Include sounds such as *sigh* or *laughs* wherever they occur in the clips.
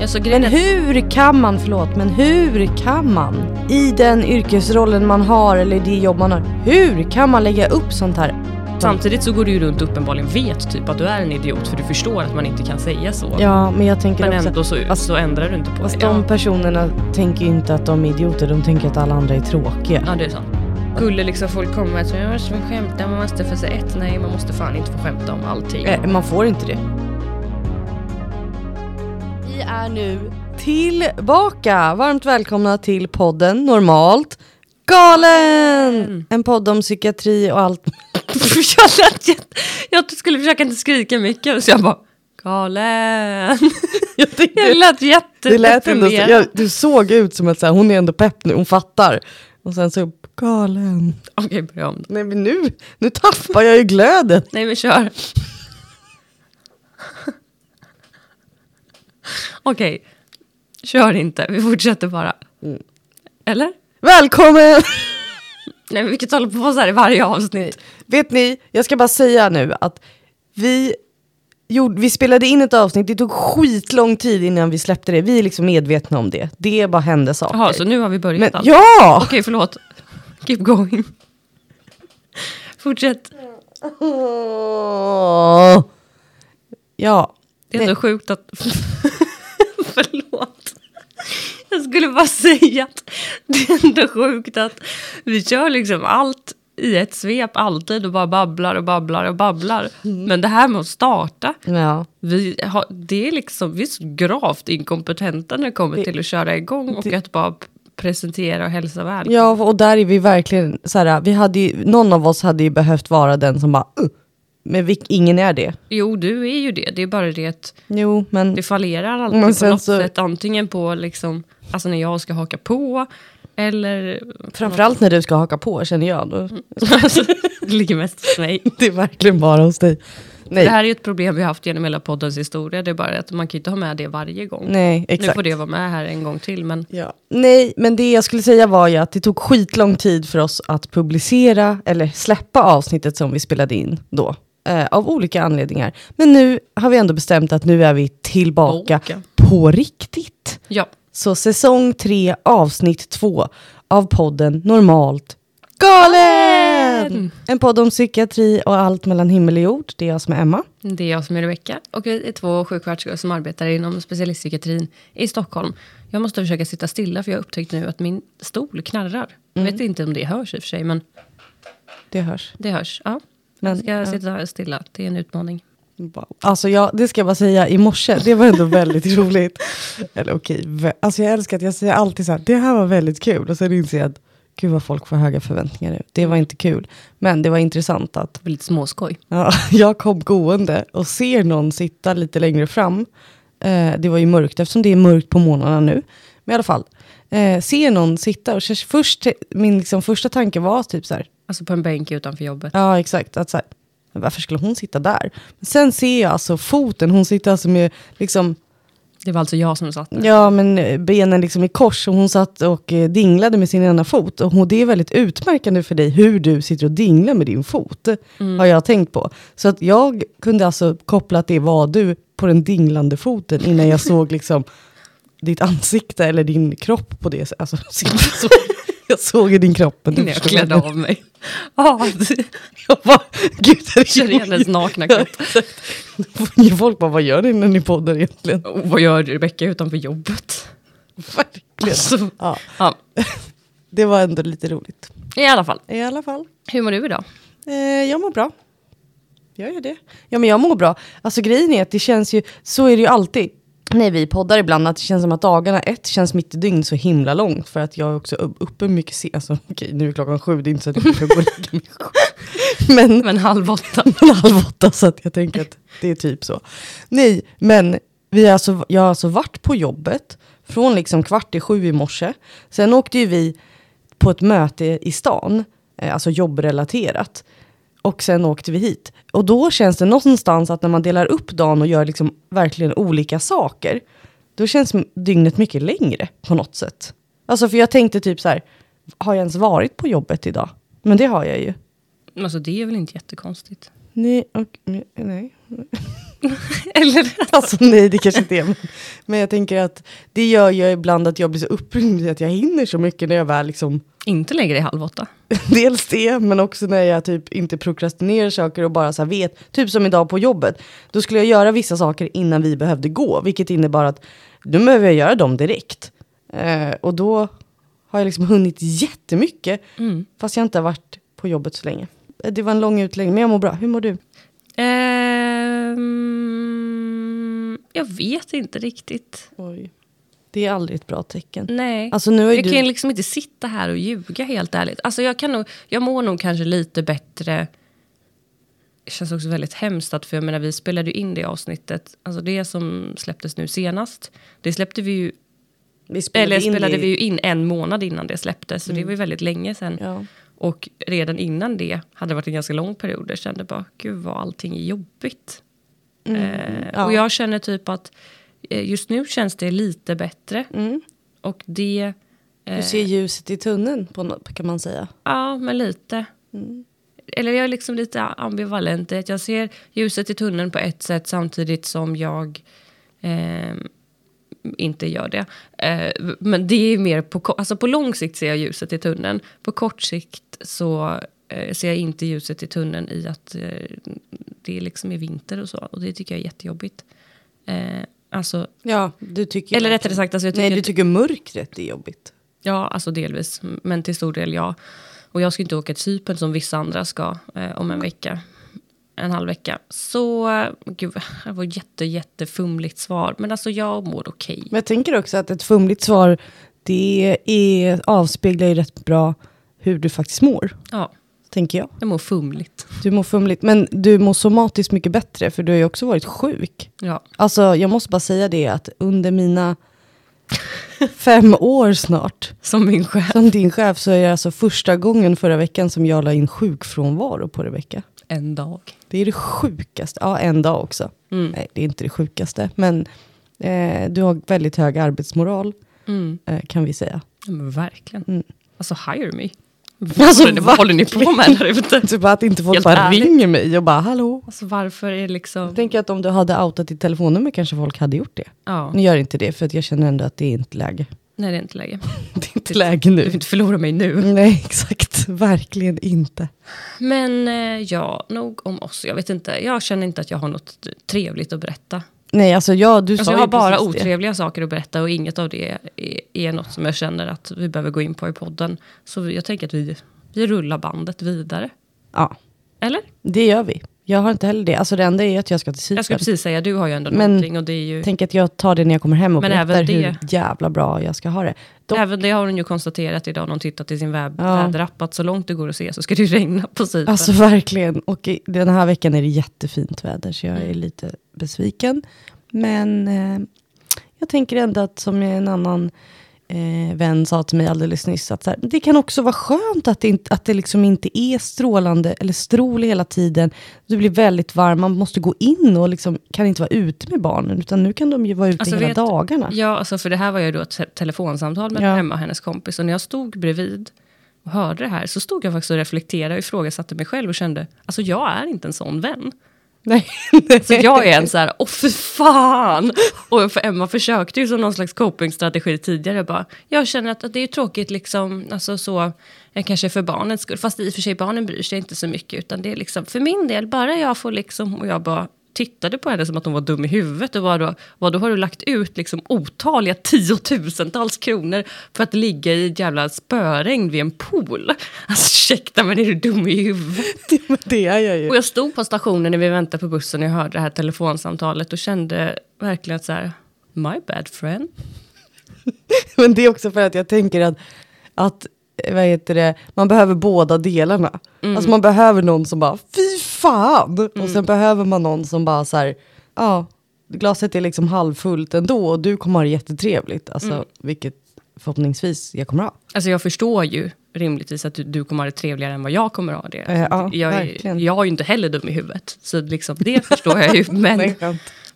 Ja, så Men hur kan man, förlåt, men hur kan man i den yrkesrollen man har eller det jobb man har, hur kan man lägga upp sånt här? Samtidigt så går du ju runt och uppenbarligen vet typ att du är en idiot för du förstår att man inte kan säga så. Ja, men jag tänker Men också, ändå så, fast- så ändrar du inte på fast det. de Ja. personerna tänker ju inte att de är idioter, de tänker att alla andra är tråkiga. ja, det är sant. Skulle liksom folk komma och säga jag måste få skämta, man måste få säga ett. Nej, man måste fan inte få skämta om allting. Eh, man får inte det. Är nu tillbaka! Varmt välkomna till podden Normalt Galen! En podd om psykiatri och allt. *laughs* jag, lät jätte, jag skulle försöka inte skrika mycket så jag bara galen. *laughs* Jag tänkte, Jag lät jätte det lät ändå jag, du såg ut som att så här, hon är ändå pepp nu, hon fattar. Och sen så, galen. Okej, börja om. Nej men nu, nu tappar jag ju glöden. Nej men kör. *laughs* *laughs* Okej, kör inte. Vi fortsätter bara. Mm. Eller? Välkommen! *laughs* Nej men vi kan hålla på så här i varje avsnitt. Vet ni, jag ska bara säga nu att vi, gjorde, vi spelade in ett avsnitt, det tog skitlång tid innan vi släppte det. Vi är liksom medvetna om det. Det bara hände saker. Jaha, så nu har vi börjat Men alltså. ja! Okej, förlåt. Keep going. Fortsätt. *laughs* Ja. Det är ändå sjukt att... Förlåt. Jag skulle bara *laughs* säga att det är ändå sjukt att vi kör liksom allt i ett svep alltid och bara babblar och babblar och babblar. Men det här med att starta, ja. vi har, det är liksom, vi är så gravt inkompetenta när det kommer till att köra igång och att bara presentera och hälsa väl. Ja, och där är vi verkligen så här, vi hade ju, någon av oss hade ju behövt vara den som bara, uh, men vi, ingen är det. Jo, du är ju det. Det är bara det att Jo, men det fallerar alltid Men på något så- sätt. Antingen på liksom, alltså när jag ska haka på eller... framförallt när du ska haka på känner jag. Då. *laughs* alltså, det ligger mest hos mig. *laughs* Det är verkligen bara hos dig. Nej, Det här är ju ett problem vi har haft genom hela poddens historia. Det är bara att man kan ju inte ha med det varje gång. nej Nu exakt. får det vara med här en gång till. Men Ja. Nej, men det jag skulle säga var ju att det tog skitlång tid för oss att publicera eller släppa avsnittet som vi spelade in då. Eh, av olika anledningar. Men nu har vi ändå bestämt att nu är vi tillbaka Boka. på riktigt. ja, Så säsong 3, avsnitt 2 av podden Normalt Galen! En podd om psykiatri och allt mellan himmel och jord. Det är jag som är Emma. det är jag som är Rebecka. Och vi är två sjuksköterskor som arbetar inom specialistpsykiatrin i Stockholm. Jag måste försöka sitta stilla för jag har upptäckt nu att min stol knarrar. Jag vet inte om det hörs i och för sig, men Det hörs. det hörs. Ja. Men, Jag ska ja. sitta här stilla. Det är en utmaning. Alltså jag, det ska jag bara säga, i morse, det var ändå väldigt *laughs* roligt. Eller okej, vä- alltså jag älskar att jag säger alltid så här, det här var väldigt kul. Och sen inser jag att, gud vad folk får höga förväntningar nu. Det var inte kul. Men det var intressant att Det var lite småskoj. ja, *laughs* jag kom gående och ser någon sitta lite längre fram. Eh, det var ju mörkt eftersom det är mörkt på morgnarna nu. Men i alla fall, eh, ser någon sitta och först, min liksom första tanke var typ så här, Alltså på en bänk utanför jobbet. Ja, exakt. Att så här, varför skulle hon sitta där? Men sen ser jag alltså foten, hon sitter alltså med liksom, Det var alltså jag som satt där. ja, men eh, benen liksom i kors och hon satt och eh, dinglade med sin ena fot. Och det är väldigt utmärkande för dig hur du sitter och dinglar med din fot, har jag tänkt på. Så att jag kunde alltså koppla att det var du på den dinglande foten innan jag *laughs* såg liksom ditt ansikte eller din kropp på det sättet. Alltså, *laughs* så, *laughs* jag såg ju din kropp. men När jag klädde av mig. *laughs* Ah, *laughs* Jag bara, gud, är känner igen hennes nakna kropp. Folk bara, vad gör ni när ni poddar egentligen? Och vad gör Rebecka utanför jobbet? Verkligen. Alltså, Ja, ja. det var ändå lite roligt. I alla fall, I alla fall. hur mår du idag? Eh, jag mår bra. Jag gör det. Ja, men jag mår bra. Alltså grejen är att det känns ju, så är det ju alltid. När vi poddar ibland, att det känns som att dagarna ett känns mitt i dygn så himla långt. För att jag är också upp- uppe mycket sent. Alltså okej, nu är klockan sju, det är inte så att jag kan gå och lägga mig. *laughs* Men, Men halv åtta. *laughs* men halv åtta, så att jag tänker att det är typ så. Nej, men vi alltså, jag har alltså varit på jobbet från liksom kvart i sju i morse. Sen åkte ju vi på ett möte i stan, eh, alltså jobbrelaterat. Och sen åkte vi hit. Och då känns det någonstans att när man delar upp dagen och gör liksom verkligen olika saker, då känns dygnet mycket längre på något sätt. Alltså för jag tänkte typ så här, har jag ens varit på jobbet idag? Men det har jag ju. Alltså det är väl inte jättekonstigt. Nej, och, nej. *laughs* Eller? Alltså nej, det kanske inte är. Men, jag tänker att det gör ju ibland att jag blir så upprymd att jag hinner så mycket när jag väl liksom Inte längre i halv åtta. *laughs* Dels det, men också när jag typ inte prokrastinerar saker och bara så här vet, typ som idag på jobbet. Då skulle jag göra vissa saker innan vi behövde gå, vilket innebar att nu behöver jag göra dem direkt. Eh, och då har jag liksom hunnit jättemycket, Mm. fast jag inte har varit på jobbet så länge. Eh, Det var en lång utläggning, men jag mår bra. Hur mår du? Ehm, jag vet inte riktigt. Oj. Det är aldrig ett bra tecken. Nej. Alltså nu jag du... kan liksom inte sitta här och ljuga helt ärligt. Alltså jag, kan nog, jag mår nog kanske lite bättre. Det känns också väldigt hemskt att, för jag menar vi spelade ju in det avsnittet. Alltså det som släpptes nu senast. Det släppte vi ju, vi spelade eller spelade det vi ju in en månad innan det släpptes. Så det var ju väldigt länge sedan. Ja. Och redan innan det hade det varit en ganska lång period. Jag kände bara, gud vad allting är jobbigt. Eh, Mm, ja. Och jag känner typ att eh, just nu känns det lite bättre. Mm. Och det... Du ser ljuset i tunneln på något, kan man säga. Ja, men lite. Eller jag är liksom lite ambivalent. i att Jag ser ljuset i tunneln på ett sätt samtidigt som jag ehm, inte gör det. Eh, men det är mer på, alltså på lång sikt ser jag ljuset i tunneln. På kort sikt så eh, ser jag inte ljuset i tunneln i att eh, det liksom är vinter och så. Och det tycker jag är jättejobbigt. Eh, alltså, Ja, du tycker eller rättare sagt, alltså jag tycker Nej, du tycker mörkret är jobbigt. Ja, alltså delvis. Men till stor del ja. Och jag ska inte åka till Cypern som vissa andra ska eh, om en vecka. En halv vecka. Så, gud, det var jätte, jättefumligt svar. Men alltså jag mår okej. Men jag tänker också att ett fumligt svar, det är, avspeglar ju rätt bra hur du faktiskt mår. Ja, Tänker jag. jag mår fumligt. Du mår fumligt, men du mår somatiskt mycket bättre, för du har ju också varit sjuk. Ja, Alltså, jag måste bara säga det, att under mina fem år snart, som min chef. som din chef, så är det alltså första gången förra veckan som jag la in sjukfrånvaro på Rebecka. En dag. Det är det sjukaste. Ja, en dag också. Mm. Nej, det är inte det sjukaste. Men eh, du har väldigt hög arbetsmoral, Mm. eh, kan vi säga. Ja, verkligen. Mm. Alltså hire me. Alltså, Alltså, vad, håller ni, vad håller ni på med där ute? *laughs* Typ att inte folk Helt bara ärligt. ringer mig och bara hallå. Alltså varför är det liksom... Jag tänker att om du hade outat ditt telefonnummer kanske folk hade gjort det. Ja, Nu gör inte det för att jag känner ändå att det är inte läge. nej det är inte läge. *laughs* Det är inte läge Du nu. vill inte förlora mig nu. Nej, exakt. Verkligen inte. Men eh, ja, nog om oss. Jag vet inte. Jag känner inte att jag har något trevligt att berätta. Nej, alltså jag, du Alltså jag har bara precis det. otrevliga saker att berätta och inget av det är, är något som jag känner att vi behöver gå in på i podden. Så jag tänker att vi, vi rullar bandet vidare. Ja, Eller? det gör vi. Jag har inte heller det. Alltså det enda är att jag ska till Cypern. Jag ska precis säga, du har ju ändå Men- någonting och det är ju... Tänk att jag tar det när jag kommer hem och Men berättar det- hur jävla bra jag ska ha det. Dock, Även det har hon ju konstaterat idag när hon tittat i sin webb, Ja. väderapp att så långt det går att se så ska det regna på Cypern. Alltså verkligen. Och i, den här veckan är det jättefint väder så jag är Mm. lite besviken. Men eh, jag tänker ändå att som en annan eh, vän sa till mig alldeles nyss. Att här, det kan också vara skönt att det, inte, att det liksom inte är strålande eller strål hela tiden. Det blir väldigt varmt, man måste gå in och liksom, kan inte vara ute med barnen. Utan nu kan de ju vara ute Alltså, hela vet- dagarna. Ja, alltså för det här var ju då ett te- telefonsamtal med Ja. hemma och hennes kompis. Och när jag stod bredvid och hörde det här så stod jag faktiskt och reflekterade och ifrågasatte mig själv och kände, alltså jag är inte en sån vän. *laughs* Nej. Så jag är en så här, åh för fan! Och för Emma försökte ju som någon slags copingstrategi tidigare bara, jag känner att, att det är tråkigt liksom, alltså så, eh, kanske för barnens skull, fast i och för sig barnen bryr sig inte så mycket, utan det är liksom, för min del, bara jag får liksom, och jag bara tittade på henne som att hon var dum i huvudet och var då, vad då har du lagt ut liksom otaliga tiotusentals kronor för att ligga i ett jävla spöregn vid en pool. Alltså ursäkta men är du dum i huvudet? *laughs* Det är jag ju. Och jag stod på stationen när vi väntade på bussen och jag hörde det här telefonsamtalet och kände verkligen att så här, my bad friend. *laughs* Men det är också för att jag tänker att, att vad heter det, man behöver båda delarna. Mm. Alltså man behöver någon som bara, fy fan! Och sen behöver man någon som bara så här, ja, glaset är liksom halvfullt ändå och du kommer ha det jättetrevligt. Alltså, Mm. vilket förhoppningsvis jag kommer ha. Alltså jag förstår ju rimligtvis att du, du kommer ha det trevligare än vad jag kommer ha det. Eh, ja, jag, är, verkligen. jag är ju inte heller dum i huvudet. Så liksom, det förstår jag ju. *laughs* Men,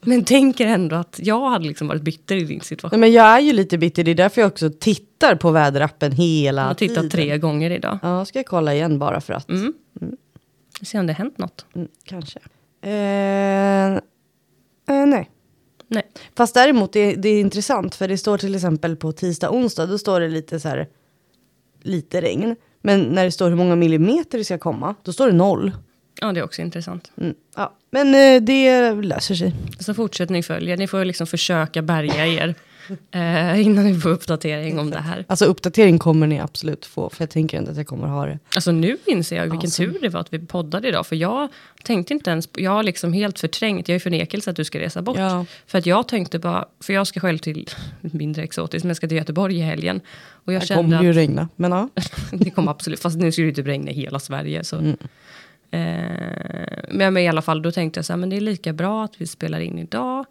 men tänker ändå att jag hade liksom varit bitter i din situation. Nej, men jag är ju lite bitter, det är därför jag också tittar på väderappen hela Jag har tittat tiden. tre gånger idag. Ja, ska jag kolla igen bara för att. Mm. Se om det har hänt något. Mm, kanske. Eh, Eh, nej. Nej. Fast däremot, det, det är intressant för det står till exempel på tisdag, onsdag, då står det lite så här, lite regn. Men när det står hur många millimeter det ska komma, då står det noll. Ja, det är också intressant. Mm. Ja. Men eh, det löser sig. Så fortsättning följer. Ni får liksom försöka bärga er *laughs* eh, innan ni får uppdatering om det här. Alltså uppdatering kommer ni absolut få, för jag tänker inte att jag kommer ha det. Alltså nu inser jag vilken Awesome. tur det var att vi poddade idag. För jag tänkte inte ens, jag har liksom helt förträngt, jag är i förnekelse att du ska resa bort. Ja. För att jag tänkte bara, för jag ska själv till, *laughs* mindre exotiskt, men jag ska till Göteborg i helgen. Och jag Det kommer ju att, regna, men ja. *laughs* det kommer absolut, fast nu ska det ju typ regna i hela Sverige. Så. Mm. Eh, men, men i alla fall, då tänkte jag så här, men det är lika bra att vi spelar in idag.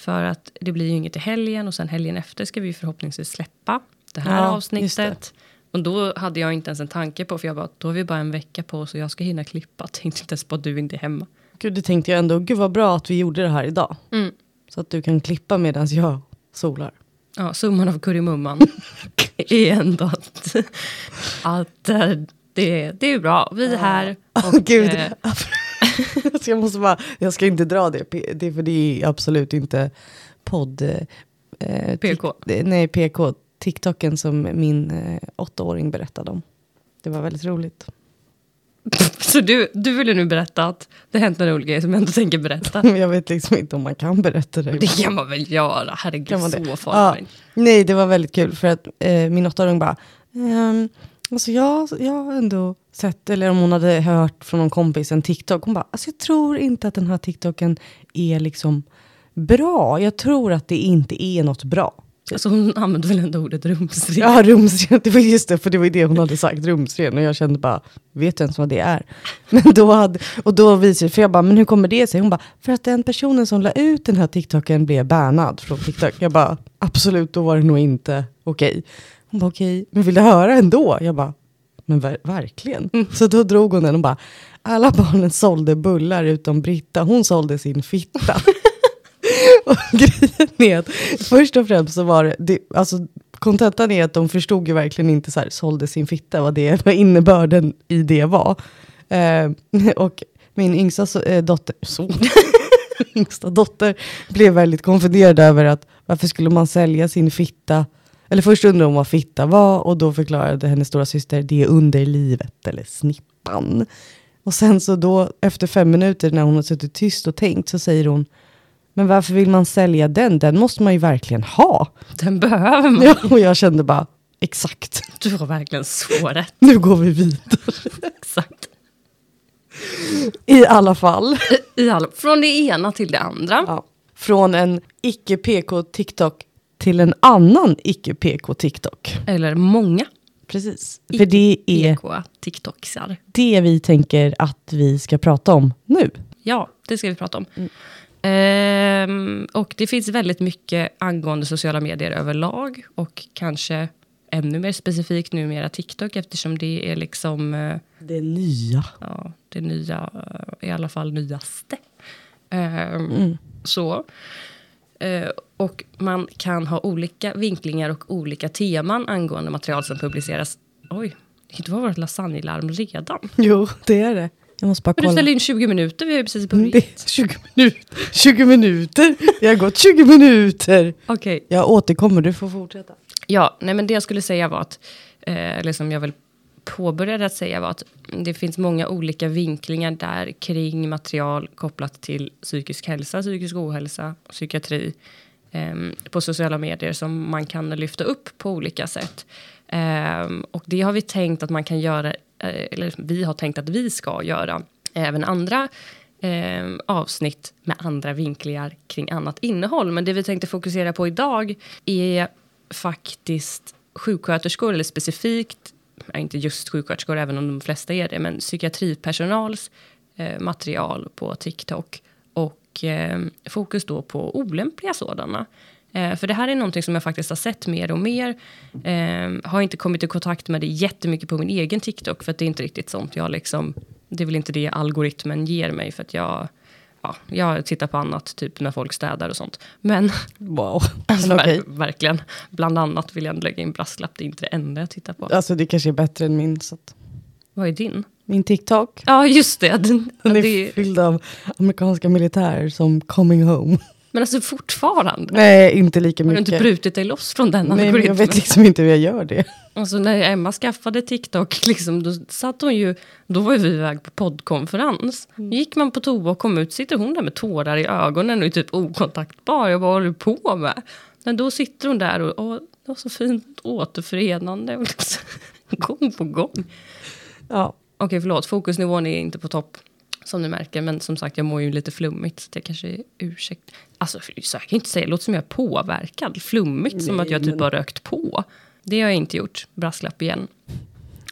För att det blir ju inget i helgen och sen helgen efter ska vi förhoppningsvis släppa det här Ja, avsnittet. Och då hade jag inte ens en tanke på, för jag bara, då har vi bara en vecka på oss och jag ska hinna klippa. *laughs* Tänkte inte ens på att du inte är hemma. Gud, det tänkte jag ändå. Gud vad bra att vi gjorde det här idag. Mm. Så att du kan klippa medan jag solar. Ja, summan av kurrimumman *laughs* är ändå att, att eh, det, det är bra. Vi är här. Och, gud. Eh, *laughs* Så jag måste bara, jag ska inte dra det, det för det är absolut inte podd... Eh, PK. tik- nej, PK. TikToken som min eh, åttaåring berättade om. Det var väldigt roligt. *laughs* Så du, du ville nu berätta att det hänt några olika grejer som jag inte tänker berätta. *laughs* Jag vet liksom inte om man kan berätta det. Det kan man väl göra, herregud Kan man så farligt. Ja. Nej, det var väldigt kul för att eh, min åttaåring bara, ehm, alltså jag, jag har ändå sett, eller om hon hade hört från någon kompis en TikTok, hon bara, alltså jag tror inte att den här TikToken är liksom bra. Jag tror att det inte är något bra. Alltså hon använde väl ändå ordet rumsren. Ja, rumsren, *laughs* det var just det, för det var ju det hon hade sagt, rumsren. Och jag kände bara, vet du ens vad det är? *laughs* Men då hade, och då visade det, för jag bara, men hur kommer det sig? Hon bara, för att den personen som la ut den här TikToken blev bannad från TikTok. Jag bara, absolut, då var det nog inte okej. Hon bara, okej, men vill du höra ändå? Jag bara, men ver- verkligen. Så då drog hon den och bara, alla barnen sålde bullar utom Britta, hon sålde sin fitta. *laughs* Och grejen är att först och främst så var det, det alltså kontentan är att de förstod ju verkligen inte så här, sålde sin fitta, vad, det, vad innebörden i det var. Eh, *laughs* och min yngsta so, eh, dotter, son, *laughs* yngsta dotter blev väldigt konfunderad över att varför skulle man sälja sin fitta, eller först undrade hon vad fitta var och då förklarade hennes stora syster det är underlivet eller snippan. Och sen så då efter fem minuter när hon har suttit tyst och tänkt så säger hon men varför vill man sälja den? Den måste man ju verkligen ha. Den behöver man. *laughs* Ja, och jag kände bara, exakt. Du har verkligen så rätt. Nu går vi vidare. *laughs* Exakt. I alla fall. I alla, från det ena till det andra. Ja. Från en icke-PK TikTok till en annan icke-PK TikTok. Eller många Precis. För det är PK TikToksar. det vi tänker att vi ska prata om nu. Ja, det ska vi prata om. Ehm, och det finns väldigt mycket angående sociala medier överlag. Och kanske ännu mer specifikt numera TikTok eftersom det är liksom eh, Det nya. ja, det nya, eh, i alla fall nyaste. Ehm, Så. Eh, och man kan ha olika vinklingar och olika teman angående material som publiceras. Oj, det var vårt lasagnelarm redan. *laughs* Jo, det är det. Jag måste bara Men du kolla. ställde in 20 minuter, vi har ju precis börjat. Det är 20 minuter. 20 minuter. Det har gått 20 minuter. Okej. Jag återkommer, du får fortsätta. Ja, nej men det jag skulle säga var att, eh, eller som jag väl påbörjade att säga var att det finns många olika vinklingar där kring material kopplat till psykisk hälsa, psykisk ohälsa, psykiatri eh, på sociala medier som man kan lyfta upp på olika sätt. Eh, och det har vi tänkt att man kan göra, eh, eller vi har tänkt att vi ska göra även andra eh, avsnitt med andra vinklingar kring annat innehåll. Men det vi tänkte fokusera på idag är faktiskt sjuksköterskor, eller specifikt, inte just sjuksköterskor, även om de flesta är det, men psykiatripersonals eh, material på TikTok. Och eh, fokus då på olämpliga sådana. Eh, för det här är någonting som jag faktiskt har sett mer och mer. Eh, har inte kommit i kontakt med det jättemycket på min egen TikTok, för att det är inte riktigt sånt jag liksom... Det är väl inte det algoritmen ger mig, för att jag... Ja, jag tittar på annat, typ när folk städar och sånt. Men Wow. *laughs* Alltså, okej. ver- verkligen. Bland annat vill jag lägga in brasklapp. Det är inte det enda jag tittar på. Alltså det kanske är bättre än min. Så att. Vad är din? Min TikTok. Ja, just det. Den, Den är det fylld av amerikanska militärer som coming home. Men alltså fortfarande. Nej, inte lika Har du mycket. inte brutit dig loss från den Nej, men jag vet liksom inte hur jag gör det. Alltså när Emma skaffade TikTok, *laughs* liksom, då satt hon ju, då var ju vi iväg på poddkonferens. Gick man på toa och kom ut, sitter hon där med tårar i ögonen och är typ okontaktbar. Jag bara, vad håller du på med? Men då sitter hon där och, åh, det var så fint återförenande. *laughs* Och liksom, gång på gång. Ja. Okej, förlåt, fokusnivån är inte på topp. Som ni märker, men som sagt jag mår ju lite flummigt. Så det kanske är ursäkt. Alltså så jag kan inte säga, det låter som jag är påverkad. Flummigt, som Nej, att jag typ men- har rökt på. Det har jag inte gjort. Brasklapp igen.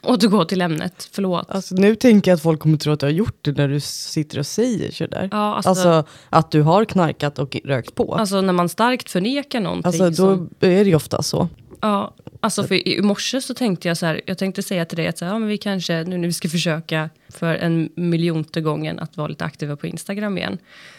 Återgå till ämnet, förlåt. Alltså, nu tänker jag att folk kommer tro att du har gjort det när du sitter och säger sådär. Ja, alltså, Alltså, alltså, att du har knarkat och rökt på. när man starkt förnekar någonting. Alltså då som, är det ju ofta så. ja, alltså för i, i morse så tänkte jag så här, jag tänkte säga till dig att så här, ja, men vi kanske, nu när vi ska försöka för en miljonte gången att vara lite aktiva på Instagram igen.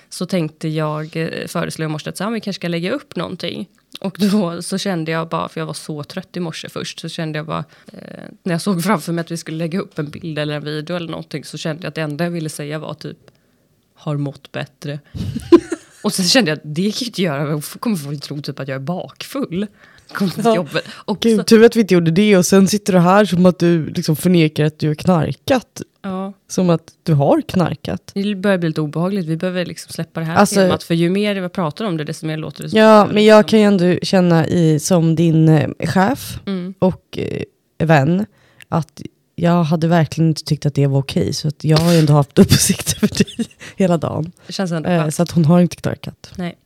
Så tänkte jag eh, föreslå i morse att så vi kanske ska lägga upp någonting. Och då så kände jag bara, för jag var så trött i morse först, så kände jag bara, eh, när jag såg framför mig att vi skulle lägga upp en bild eller en video eller någonting, så kände jag att det enda jag ville säga var typ, har mått bättre. *laughs* Och sen kände jag att det kan jag inte göra, jag kommer folk tro typ att jag är bakfull. Till Ja. jobbet. Och så, Gud, tur att vi inte gjorde det och sen sitter du här som att du liksom förnekar att du har knarkat. Ja, Som att du har knarkat. det börjar bli lite obehagligt, vi behöver liksom släppa det här Alltså- temat, för ju mer vi pratar om det, desto mer låter det som Ja, men jag kan ju ändå känna i, som din eh, chef Mm. och eh, vän att jag hade verkligen inte tyckt att det var okej. Så att jag har ju ändå haft *laughs* uppsikt över dig hela dagen. Eh, så att hon har inte knarkat. Nej.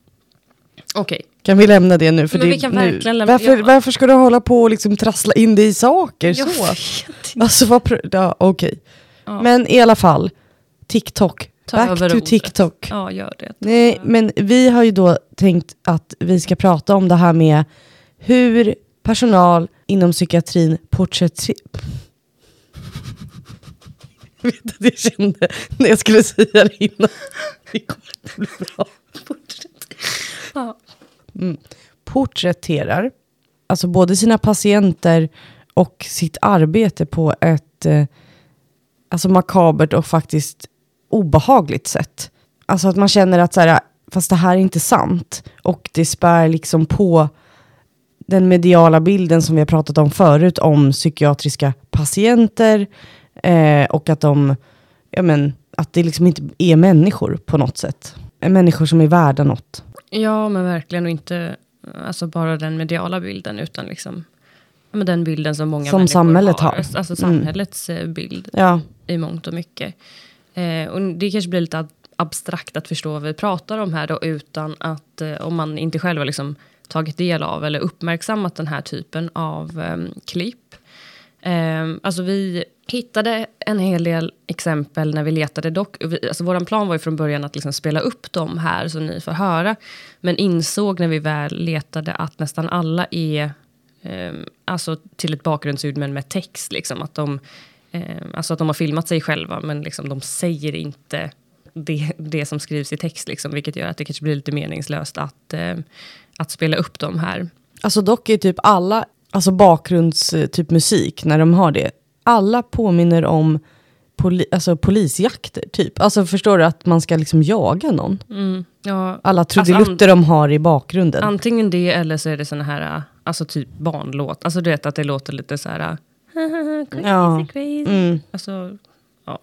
Okej, Kan vi lämna det nu? För Men det, vi kan nu. verkligen lämna- varför, ja. varför ska du hålla på och liksom trassla in dig i saker jag så? vet inte. Alltså vad... Ja, okej. Ja. Men i alla fall, TikTok. Ta Back to rodret. TikTok. Ja, gör det. Nej, men vi har ju då tänkt att vi ska prata om det här med hur personal inom psykiatrin porträtterar... Jag vet att jag kände när jag skulle säga det innan. Det kommer inte bli bra. Ja. Porträtterar, alltså både sina patienter och sitt arbete på ett eh, alltså makabert och faktiskt obehagligt sätt. Alltså att man känner att så här, fast det här är inte sant. Och det spär liksom på den mediala bilden som vi har pratat om förut om psykiatriska patienter eh, och att de, ja men, att det liksom inte är människor på något sätt. Människor som är värda något. ja, men verkligen och inte alltså bara den mediala bilden, utan liksom ja, men den bilden som många Som människor samhället har. Alltså Mm. samhällets eh, bild Ja, i mångt och mycket. Eh, och det kanske blir lite abstrakt att förstå vad vi pratar om här då, utan att eh, om man inte själv har liksom tagit del av eller uppmärksammat den här typen av eh, klipp. Eh, alltså vi hittade en hel del exempel när vi letade dock. Vi, alltså vår plan var ju från början att liksom spela upp dem här så ni får höra. Men insåg när vi väl letade att nästan alla är eh, alltså till ett bakgrundsljud men med text. Liksom, att de, eh, alltså att de har filmat sig själva men liksom, de säger inte det, det som skrivs i text. Liksom, vilket gör att det kanske blir lite meningslöst att, eh, att spela upp dem här. alltså dock är typ alla, alltså bakgrunds eh, typ musik, när de har det, alla påminner om poli, alltså polisjakter typ. Alltså förstår du att man ska liksom jaga någon? Mm, ja, Alla Alltså, trudelutter de har i bakgrunden. Antingen det eller så är det såna här, äh, alltså typ barnlåt. Alltså du vet att det låter lite så här... *laughs* crazy, Ja. crazy. Mm. Alltså, ja.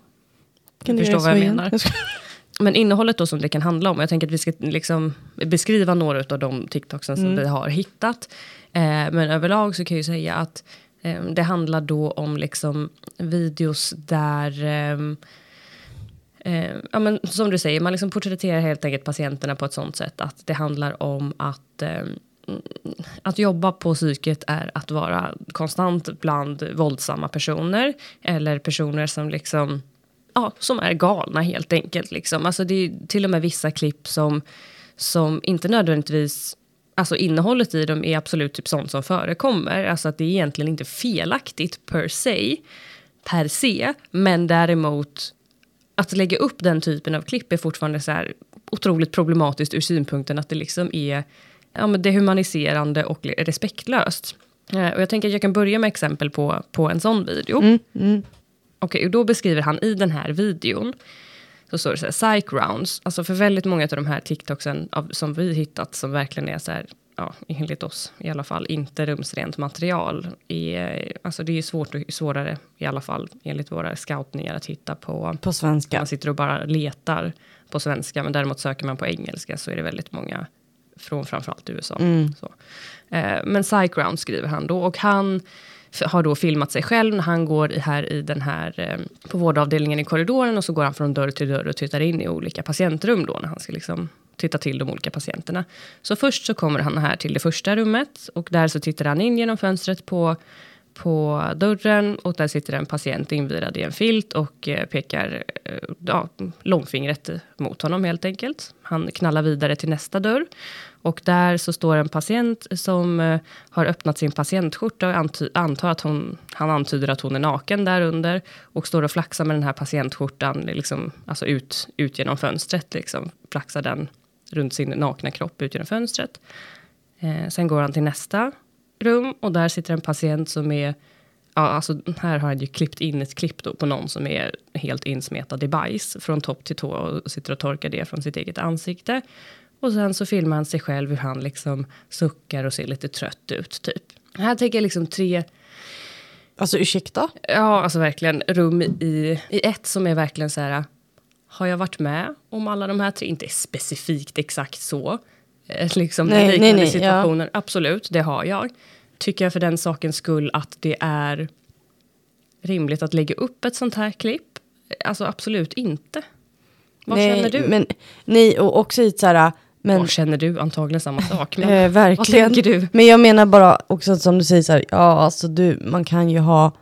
Kan du förstår vad jag igen? menar. Jag ska- Men innehållet då som det kan handla om. Jag tänker att vi ska liksom beskriva några av de TikToksen som Mm. vi har hittat. Eh, men överlag så kan jag ju säga att eh, det handlar då om liksom videos där ehm, Eh, ja, men som du säger, man liksom porträtterar helt enkelt patienterna på ett sånt sätt att det handlar om att eh, att jobba på psyket är att vara konstant bland våldsamma personer eller personer som liksom ja, som är galna helt enkelt. Liksom. Alltså det är till och med vissa klipp som, som inte nödvändigtvis Alltså innehållet i dem är absolut typ sånt som förekommer. Alltså att det är egentligen inte felaktigt per se, per se men däremot att lägga upp den typen av klipp är fortfarande så här otroligt problematiskt ur synpunkten att det liksom är ja, men dehumaniserande och respektlöst. Eh, och jag tänker att jag kan börja med exempel på, på en sån video. Mm, mm. Okej, och då beskriver han i den här videon så står det så här, psych rounds. Alltså för väldigt många av de här TikToksen av, som vi hittat som verkligen är så här, ja, enligt oss i alla fall, inte rumsrent material. Är, alltså det är svårt och svårare i alla fall enligt våra scoutningar att hitta på. På svenska. Man sitter och bara letar på svenska, men däremot söker man på engelska så är det väldigt många från framförallt USA. Mm. Så. Eh, men Psychround skriver han då och han har då filmat sig själv när han går här i den här eh, på vårdavdelningen i korridoren och så går han från dörr till dörr och tittar in i olika patientrum då när han ska liksom titta till de olika patienterna. Så först så kommer han här till det första rummet och där så tittar han in genom fönstret på på dörren och där sitter en patient invirad i en filt och eh, pekar eh, ja, långfingret mot honom helt enkelt. Han knallar vidare till nästa dörr och där så står en patient som eh, har öppnat sin patientskjorta och anty- antar att hon, han antyder att hon är naken där under och står och flaxar med den här patientskjortan liksom, alltså ut, ut genom fönstret, liksom, flaxar den runt sin nakna kropp ut genom fönstret. Eh, sen går han till nästa rum och där sitter en patient som är Ja, alltså här har han ju klippt in ett klipp då på någon som är helt insmetad i bajs från topp till tå och sitter och torkar det från sitt eget ansikte. Och sen så filmar han sig själv hur han liksom suckar och ser lite trött ut typ. Här tänker jag liksom tre, Alltså ursäkta? ja alltså verkligen rum i, i ett som är verkligen så här. Har jag varit med om alla de här tre? Inte specifikt exakt så. Eh, Liksom Nej, nej, liknande nej, ja. situationer. Absolut, det har jag. Tycker jag för den sakens skull att det är rimligt att lägga upp ett sånt här klipp? Alltså absolut inte. Vad nej, känner du? Men, nej, och också i så här... Men, Vad känner du? Antagligen samma sak. Men eh, verkligen. Vad tänker du? Men jag menar bara också som du säger så här, ja alltså du, man kan ju ha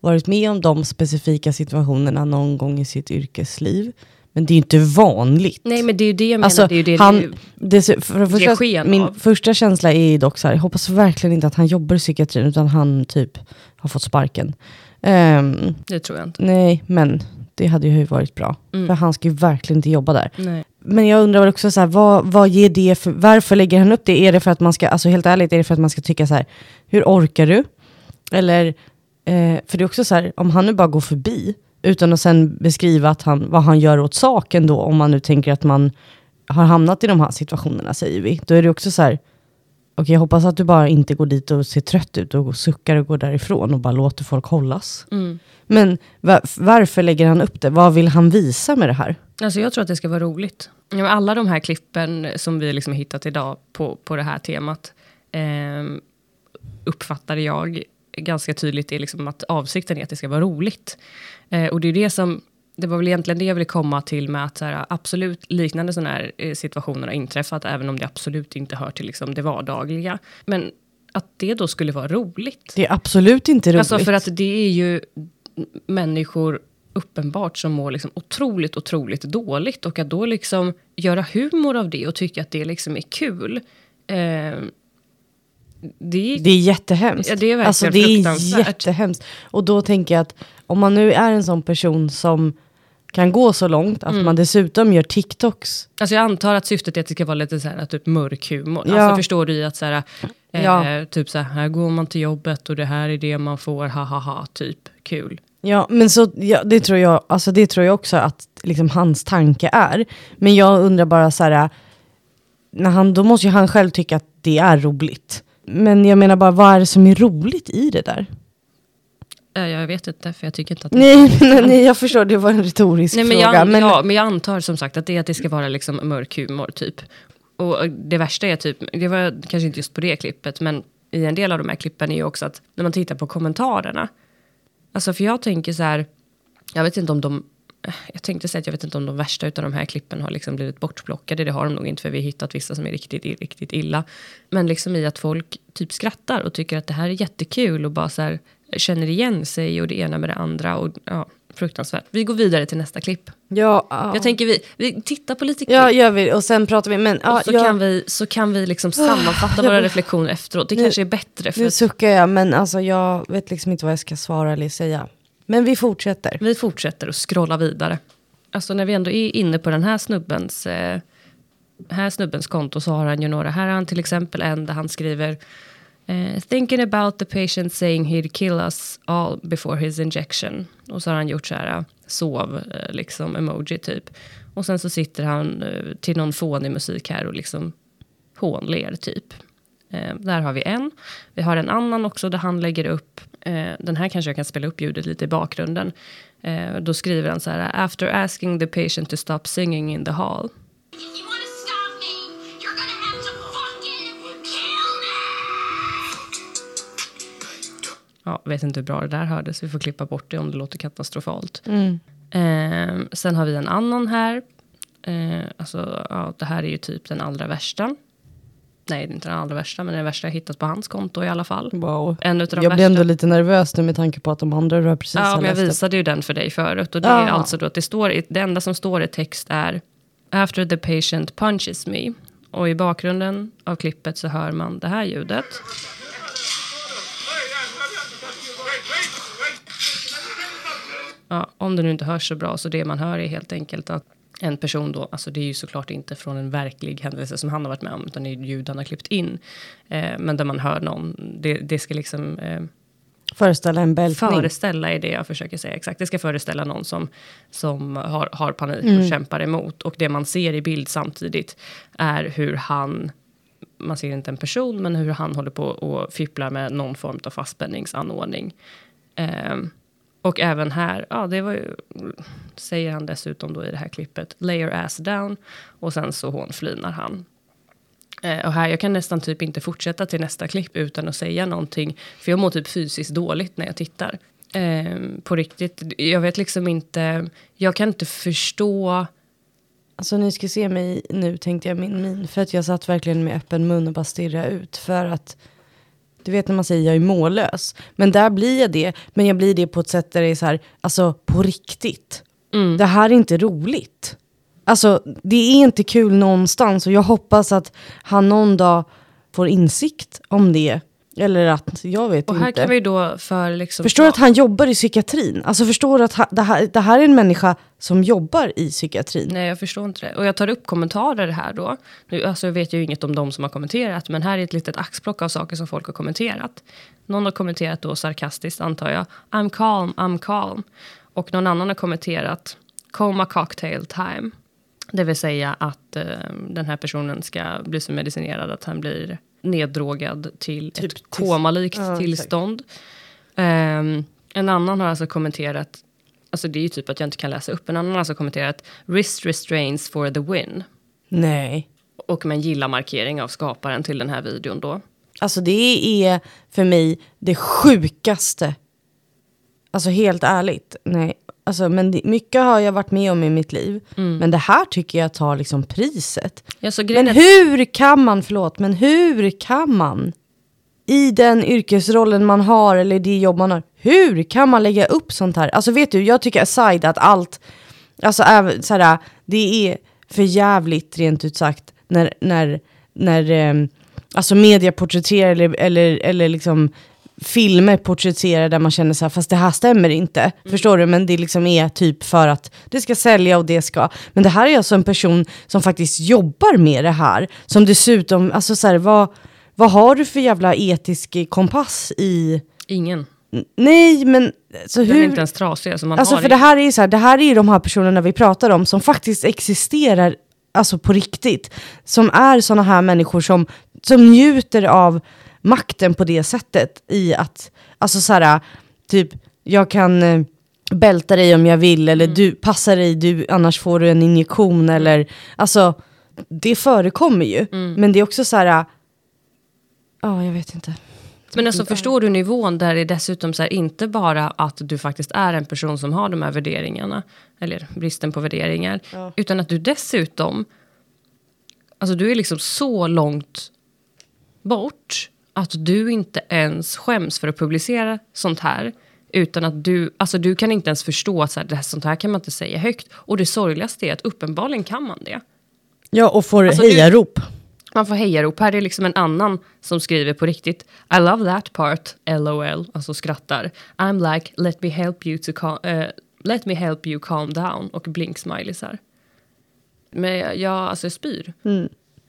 varit med om de specifika situationerna någon gång i sitt yrkesliv. Men det är ju inte vanligt. Nej, men det är ju det jag menar. Alltså, det är ju det han, du, det, för det första, sken min av. första känsla är ju dock så här, jag hoppas verkligen inte att han jobbar i psykiatrin utan han typ har fått sparken. Ehm, det tror jag inte. nej, men det hade ju varit bra. Mm. För han ska ju verkligen inte jobba där. Nej. Men jag undrar också så här, vad, vad ger det för, varför lägger han upp det? Är det för att man ska, alltså helt ärligt, är det för att man ska tycka så här, hur orkar du? Eller, eh, för det är också så här, om han nu bara går förbi, utan att sen beskriva att han, vad han gör åt saken då, om man nu tänker att man har hamnat i de här situationerna, säger vi. Då är det också så här, okej jag hoppas att du bara inte går dit och ser trött ut och suckar och går därifrån och bara låter folk hållas. Mm. Men va, varför lägger han upp det? Vad vill han visa med det här? Alltså jag tror att det ska vara roligt. Alla de här klippen som vi liksom hittat idag på, på det här temat eh, uppfattade jag ganska tydligt är liksom att avsikten är att det ska vara roligt. Eh, och det är det som, det var väl egentligen det jag ville komma till med att så här, absolut liknande sådana här eh, situationer har inträffat, även om det absolut inte hör till liksom det vardagliga. Men att det då skulle vara roligt. Det är absolut inte roligt. Alltså för att det är ju människor uppenbart som mår liksom otroligt, otroligt dåligt. Och att då liksom göra humor av det och tycka att det liksom är kul. Eh, det är, Det är jättehemskt. Ja, det är verkligen alltså, det är jättehemskt. Och då tänker jag att om man nu är en sån person som kan gå så långt Mm. att man dessutom gör TikToks. Alltså jag antar att syftet är att det ska vara lite så här, typ mörk humor. Ja. Alltså förstår du att så här, eh, Ja. typ så här, här går man till jobbet och det här är det man får, ha ha ha, typ kul. Ja, men så, ja, det, tror jag, alltså, det tror jag också att liksom, hans tanke är. Men jag undrar bara så här, när han, då måste ju han själv tycka att det är roligt. Men jag menar bara, vad är det som är roligt i det där? Eh, jag vet inte, för jag tycker inte att det Nej, *laughs* nej, nej jag förstår, det var en retorisk Nej, men fråga. jag, men, ja, men jag antar som sagt att det är att det ska vara liksom mörk humor typ. Och det värsta är typ, det var kanske inte just på det klippet, men i en del av de här klippen är ju också att när man tittar på kommentarerna. Alltså för jag tänker så här, jag vet inte om de, jag tänkte säga att jag vet inte om de värsta utav de här klippen har liksom blivit bortplockade. Det har de nog inte för vi har hittat vissa som är riktigt, riktigt illa. Men liksom i att folk typ skrattar och tycker att det här är jättekul och bara så här känner igen sig och det ena med det andra. Och ja, fruktansvärt. Vi går vidare till nästa klipp. ja, ja. Jag tänker vi, vi tittar på lite klipp. ja, gör vi. Och sen pratar vi. Men, ja, och så, jag, kan vi, så kan vi liksom sammanfatta våra reflektioner efteråt. Det Nu- kanske är bättre. För Nu suckar jag, men alltså, jag vet liksom inte vad jag ska svara eller säga. Men vi fortsätter. vi fortsätter att scrolla vidare. Alltså när vi ändå är inne på den här snubbens, eh, här snubbens konto så har han ju några. Här har han till exempel en där han skriver Eh, thinking about the patient saying he'd kill us all before his injection. Och så har han gjort så här, eh, sov, eh, liksom emoji typ. Och sen så sitter han till någon fånig musik här och liksom hånler typ. Eh, där har vi en. Vi har en annan också där han lägger upp, eh, den här kanske jag kan spela upp ljudet lite i bakgrunden. Eh, då skriver han så här, after asking the patient to stop singing in the hall. Ja, vet inte hur bra det där hördes, vi får klippa bort det om det låter katastrofalt. Eh, sen har vi en annan här. Eh, alltså, ja, det här är ju typ den allra värsta. Nej, det är inte den allra värsta, men den värsta jag hittat på hans konto i alla fall. Wow. En utav de Jag blir ändå lite nervös nu med tanke på att de andra du har precis Ja, men jag visade ju den för dig förut. Och det är Ah. alltså då att det står, i- det enda som står i text är After the patient punches me. Och i bakgrunden av klippet så hör man det här ljudet. Ja, om det nu inte hörs så bra, så det man hör är helt enkelt att en person då, alltså det är ju såklart inte från en verklig händelse som han har varit med om, utan det är ljud han har klippt in. Eh, men där man hör någon, det, det ska liksom eh, Föreställa en bältning. föreställa är det jag försöker säga exakt. Det ska föreställa någon som, som har, har panik Mm. och kämpar emot. Och det man ser i bild samtidigt är hur han, man ser inte en person, men hur han håller på och fipplar med någon form av fastspänningsanordning. Ehm, och även här, ja det var ju, säger han dessutom då i det här klippet, lay your ass down. Och sen så hånflinar han. Eh, och här, jag kan nästan typ inte fortsätta till nästa klipp utan att säga någonting. För jag mår typ fysiskt dåligt när jag tittar. Eh, på riktigt, jag vet liksom inte, jag kan inte förstå. Alltså ni ska se mig nu tänkte jag min min. För att jag satt verkligen med öppen mun och bara stirrade ut. För att, du vet när man säger jag är mållös. Men där blir jag det. Men jag blir det på ett sätt där det är så här, alltså på riktigt. Det här är inte roligt. Alltså det är inte kul någonstans. Och jag hoppas att han någon dag får insikt om det. Eller att, jag vet Och här inte. kan vi då för liksom... Förstår du att han jobbar i psykiatrin? Alltså förstår du att ha, det, här, det här är en människa som jobbar i psykiatrin? Nej, jag förstår inte det. Och jag tar upp kommentarer här då. Nu, alltså jag vet ju inget om de som har kommenterat, men här är ett litet axplock av saker som folk har kommenterat. Någon har kommenterat då sarkastiskt, antar jag. I'm calm, I'm calm. Och någon annan har kommenterat coma cocktail time. Det vill säga att eh, den här personen ska bli så medicinerad att han blir neddrogad till Typ ett komalikt Ja, tillstånd. Ehm, en annan har alltså kommenterat, alltså det är ju typ att jag inte kan läsa upp, en annan har alltså kommenterat wrist restraints for the win. Nej. Och med en gilla-markering av skaparen till den här videon då. Alltså det är för mig det sjukaste. Alltså helt ärligt. Nej. Alltså, men det, mycket har jag varit med om i mitt liv. Men det här tycker jag tar liksom priset. Ja, så Men hur kan man, förlåt, men hur kan man i den yrkesrollen man har eller det jobb man har, hur kan man lägga upp sånt här? Alltså vet du, jag tycker aside att allt, alltså även såhär, det är för jävligt rent ut sagt när, när, när eh, alltså media porträtterar eller, eller, eller liksom filmer porträtterar där man känner så här, fast det här stämmer inte. Förstår du? Men det liksom är typ för att det ska sälja och det ska. Men det här är alltså en person som faktiskt jobbar med det här. Som dessutom, alltså så här, vad, vad har du för jävla etisk kompass i... Ingen. Nej, men så Den är inte ens trasig. Så man Alltså har för det här är ju så här, det här är ju de här personerna vi pratar om som faktiskt existerar alltså på riktigt. Som är såna här människor som, som njuter av makten på det sättet i att, alltså så här, typ, jag kan eh, bälta dig om jag vill eller du passar dig, du, annars får du en injektion eller, alltså det förekommer ju. Men det är också så här, ja jag vet inte. Men alltså förstår du nivån där det dessutom så här, inte bara att du faktiskt är en person som har de här värderingarna, eller bristen på värderingar, utan att du dessutom, alltså du är liksom så långt bort att du inte ens skäms för att publicera sånt här. Utan att du, alltså du kan inte ens förstå att så här, det här, sånt här kan man inte säga högt. Och det sorgligaste är att uppenbarligen kan man det. Ja och får Alltså, hejarop. Man får hejarop. Här är liksom en annan som skriver på riktigt. I love that part, LOL, alltså skrattar. I'm like, let me help you to cal- eh, let me help you calm down och blink smileysar. Men jag, jag, alltså jag spyr.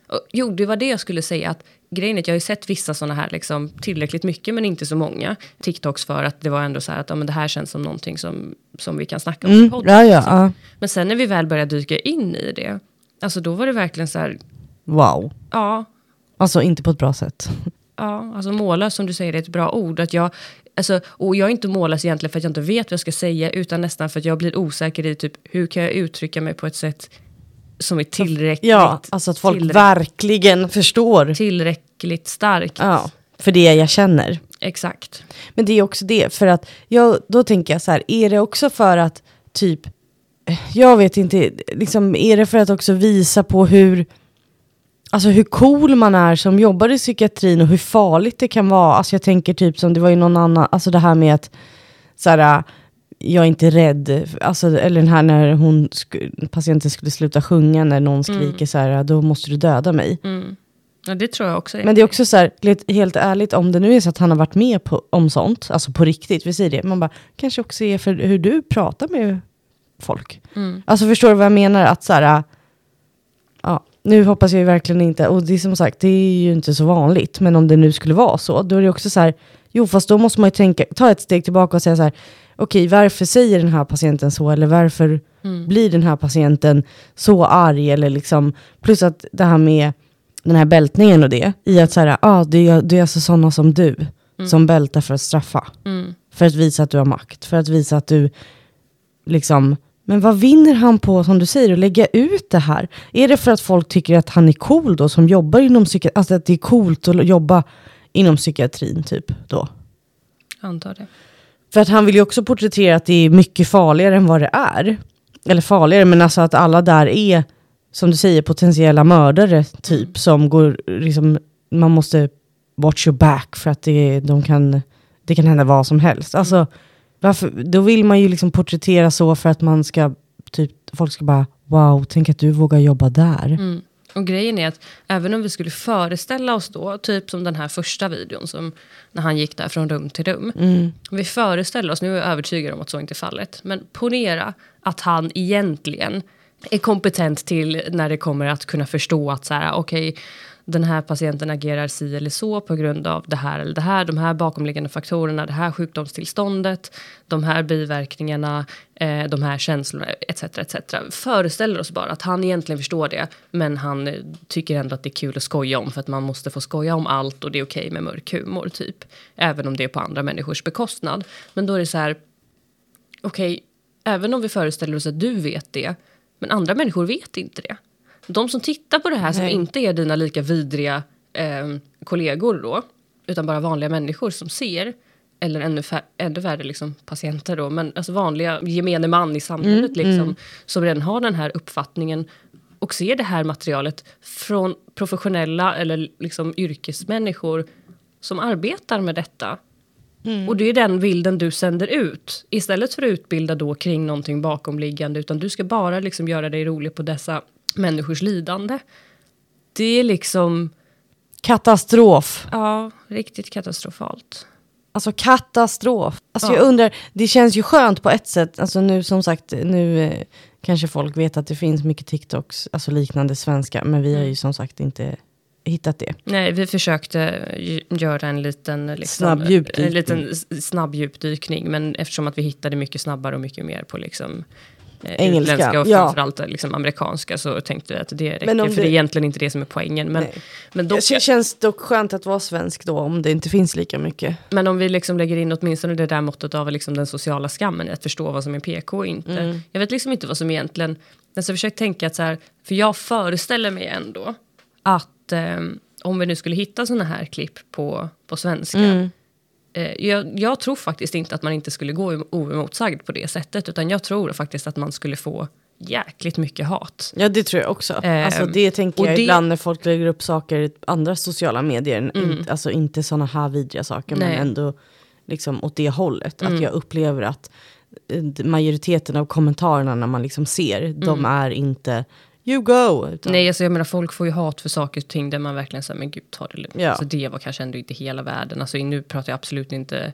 Och, jo, det var det jag skulle säga att grejen är att jag har ju sett vissa sådana här, liksom, tillräckligt mycket men inte så många, TikToks för att det var ändå så här att ja, men det här känns som någonting som, som vi kan snacka om i Mm, podden. ja, ja, liksom. ja. Men sen när vi väl började dyka in i det, alltså då var det verkligen så här, Wow. ja, Alltså inte på ett bra sätt. Ja, alltså mållös som du säger är ett bra ord. Att jag, alltså, och jag är inte mållös egentligen för att jag inte vet vad jag ska säga, utan nästan för att jag blir osäker i typ hur kan jag uttrycka mig på ett sätt som är tillräckligt, Ja, alltså att folk verkligen förstår. tillräckligt starkt. Ja, för det jag känner. Exakt. Men det är också det, för att jag, då tänker jag så här, är det också för att typ, eh, jag vet inte, liksom, är det för att också visa på hur, alltså hur cool man är som jobbar i psykiatrin och hur farligt det kan vara. Alltså jag tänker typ som det var ju någon annan, alltså det här med att så här, jag är inte rädd, alltså, eller den här när hon sk- patienten skulle sluta sjunga när någon skriker så här, då måste du döda mig. Mm. Ja, det tror jag också. Men det är också så här, helt ärligt, om det nu är så att han har varit med på, om sånt, alltså på riktigt, vi säger det, man bara, kanske också är för hur du pratar med folk. Mm. Alltså förstår du vad jag menar? Att så här, ja, nu hoppas jag ju verkligen inte, och det är som sagt, det är ju inte så vanligt, men om det nu skulle vara så, då är det också så här, jo fast då måste man ju tänka, ta ett steg tillbaka och säga så här, okej varför säger den här patienten så, eller varför blir den här patienten så arg, eller liksom, plus att det här med den här bältningen och det, i att så här, ah, det, är, det är alltså sådana som du, som bältar för att straffa. Mm. För att visa att du har makt, för att visa att du liksom, men vad vinner han på, som du säger, att lägga ut det här? Är det för att folk tycker att han är cool då, som jobbar inom psykiatrin, alltså att det är coolt att jobba inom psykiatrin typ då? Antar det. För att han vill ju också porträttera att det är mycket farligare än vad det är. Eller farligare, men alltså att alla där är, som du säger, potentiella mördare typ. Som går, liksom, man måste watch your back för att det, de kan, det kan hända vad som helst. Alltså, varför, då vill man ju liksom porträttera så för att man ska, typ, folk ska bara, wow, tänk att du vågar jobba där. Mm. Och grejen är att även om vi skulle föreställa oss då, typ som den här första videon, som när han gick där från rum till rum. Mm. Om vi föreställer oss, nu är jag övertygad om att så inte är fallet, men ponera att han egentligen är kompetent till när det kommer att kunna förstå att så här, okej, den här patienten agerar si eller så på grund av det här eller det här, de här bakomliggande faktorerna, det här sjukdomstillståndet, de här biverkningarna, eh, de här känslorna etc. etc. Föreställer oss bara att han egentligen förstår det, men han eh, tycker ändå att det är kul att skoja om för att man måste få skoja om allt och det är okej med mörk humor typ. Även om det är på andra människors bekostnad. Men då är det så här, okej, även om vi föreställer oss att du vet det, men andra människor vet inte det. De som tittar på det här som Nej. inte är dina lika vidriga eh, kollegor då, utan bara vanliga människor som ser, eller ännu, ännu värre liksom patienter då, men alltså vanliga gemene man i samhället liksom, som redan har den här uppfattningen och ser det här materialet från professionella eller liksom yrkesmänniskor som arbetar med detta. Och det är den bilden du sänder ut. Istället för att utbilda då kring någonting bakomliggande. Utan du ska bara liksom göra dig rolig på dessa människors lidande. Det är liksom, Katastrof. ja, riktigt katastrofalt. Alltså katastrof. Alltså Ja. jag undrar, det känns ju skönt på ett sätt. Alltså nu som sagt, nu eh, kanske folk vet att det finns mycket TikToks, alltså liknande svenska. Men vi har Mm. ju som sagt inte hittat det. Nej, vi försökte göra en liten, liksom, Snabb djupdykning. en liten snabb djupdykning. Men eftersom att vi hittade mycket snabbare och mycket mer på liksom, eh, Engelska, utländska och ja. framförallt eh, liksom, amerikanska så tänkte vi att det räcker. Men om för det- det är egentligen inte det som är poängen. Men, Nej. men, dock, Det känns dock skönt att vara svensk då, om det inte finns lika mycket. men om vi liksom lägger in åtminstone det där måttet av liksom den sociala skammen att förstå vad som är PK och inte. Mm. Jag vet liksom inte vad som egentligen... Alltså jag försöker tänka att så här, för jag föreställer mig ändå att eh, om vi nu skulle hitta såna här klipp på, på svenska. Mm. Eh, jag, jag tror faktiskt inte att man inte skulle gå oemotsagd på det sättet. Utan jag tror faktiskt att man skulle få jäkligt mycket hat. Ja det tror jag också. Ehm, alltså det tänker jag det- ibland när folk lägger upp saker i andra sociala medier. In, alltså inte sådana här vidriga saker Nej. men ändå liksom åt det hållet. Att jag upplever att eh, majoriteten av kommentarerna när man liksom ser, de är inte you go. Utan, Nej, alltså jag menar folk får ju hat för saker och ting där man verkligen säger men gud ta det lugnt. Ja. Alltså det var kanske ändå inte hela världen. Alltså nu pratar jag absolut inte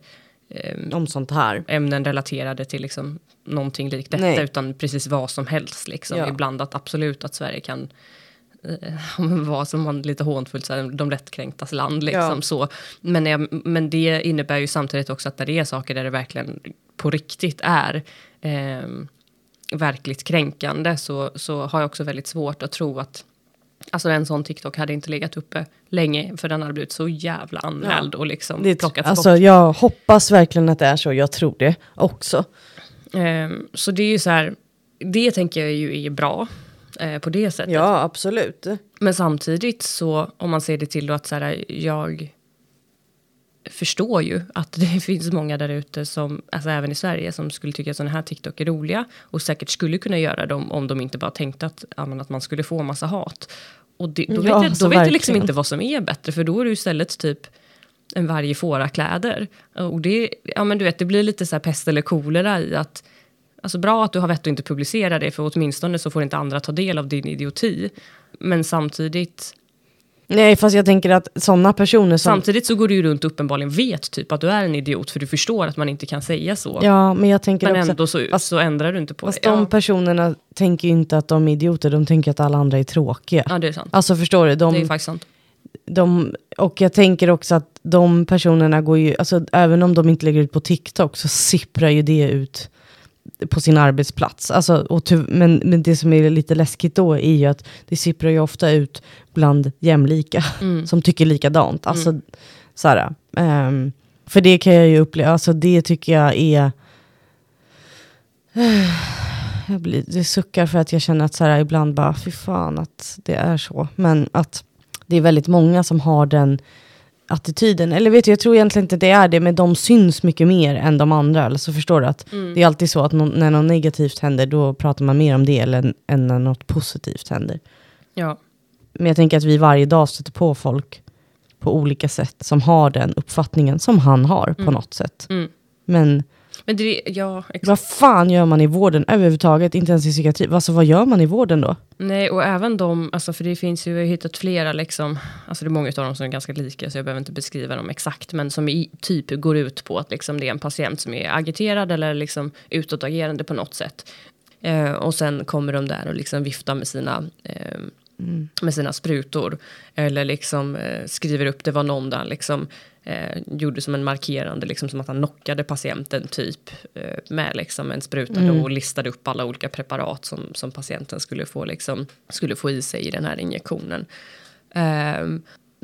ehm, Om sånt här. ämnen relaterade till liksom någonting likt detta Nej. utan precis vad som helst. Liksom. Ja. Ibland att absolut att Sverige kan eh, *laughs* vara som man lite hånfullt säger, de lättkränktas land. Liksom, Ja. så. Men, jag, men det innebär ju samtidigt också att när det är saker där det verkligen på riktigt är eh, verkligt kränkande så, så har jag också väldigt svårt att tro att Alltså en sån TikTok hade inte legat uppe länge för den hade blivit så jävla anmäld och liksom Det, plockats alltså, bort. jag hoppas verkligen att det är så, jag tror det också. Ehm, så det är ju så här, det tänker jag ju är bra eh, på det sättet. Ja, absolut. Men samtidigt så, om man ser det till då att så här, jag förstår ju att det *laughs* finns många där ute som, alltså även i Sverige, som skulle tycka att sådana här TikTok är roliga och säkert skulle kunna göra dem om de inte bara tänkte att, att man skulle få massa hat. Och det, då Ja, vet, jag, då vet jag liksom inte vad som är bättre, för då är det istället typ en varg i fårakläder. Och det, ja men du vet, det blir lite så här pest eller kolera i att Alltså bra att du har vett att inte publicera det, för åtminstone så får inte andra ta del av din idioti. Men samtidigt, Nej, fast jag tänker att sådana personer som... samtidigt så går du ju runt och uppenbarligen vet typ att du är en idiot, för du förstår att man inte kan säga så. Ja, men jag tänker men också... ändå så, fast- så ändrar du inte på Fast det. de Ja. personerna tänker ju inte att de är idioter, de tänker att alla andra är tråkiga. ja, det är sant. Alltså förstår du? De, det är faktiskt sant. de, och jag tänker också att de personerna går ju, alltså även om de inte lägger ut på TikTok så sipprar ju det ut på sin arbetsplats. Alltså, men, men det som är lite läskigt då är ju att det sipprar ju ofta ut bland jämlika *laughs* Mm. som tycker likadant. Alltså, så här, ehm, för det kan jag ju uppleva, alltså det tycker jag är *sighs* jag blir, det suckar för att jag känner att så här, ibland bara, fy fan att det är så. Men att det är väldigt många som har den attityden. Eller vet du, jag tror egentligen inte det är det, men de syns mycket mer än de andra. Eller så förstår du att det är alltid så att nå- när något negativt händer, då pratar man mer om det eller, än när något positivt händer. Ja. Men jag tänker att vi varje dag stöter på folk på olika sätt som har den uppfattningen som han har på något sätt. Mm. Men Men det, ja, exakt. vad fan gör man i vården överhuvudtaget? Inte ens i psykiatri. Alltså vad gör man i vården då? Nej, och även de, alltså för det finns ju, jag har hittat flera liksom, alltså det är många av dem som är ganska lika så jag behöver inte beskriva dem exakt, men som i, typ går ut på att liksom det är en patient som är agiterad eller liksom utåtagerande på något sätt. Eh, och sen kommer de där och liksom viftar med sina, eh, med sina sprutor. Eller liksom eh, skriver upp, det var någon där liksom eh, gjorde som en markerande, liksom som att han knockade patienten typ eh, med liksom en spruta då, och listade upp alla olika preparat som, som patienten skulle få, liksom, skulle få i sig i den här injektionen. Ehm,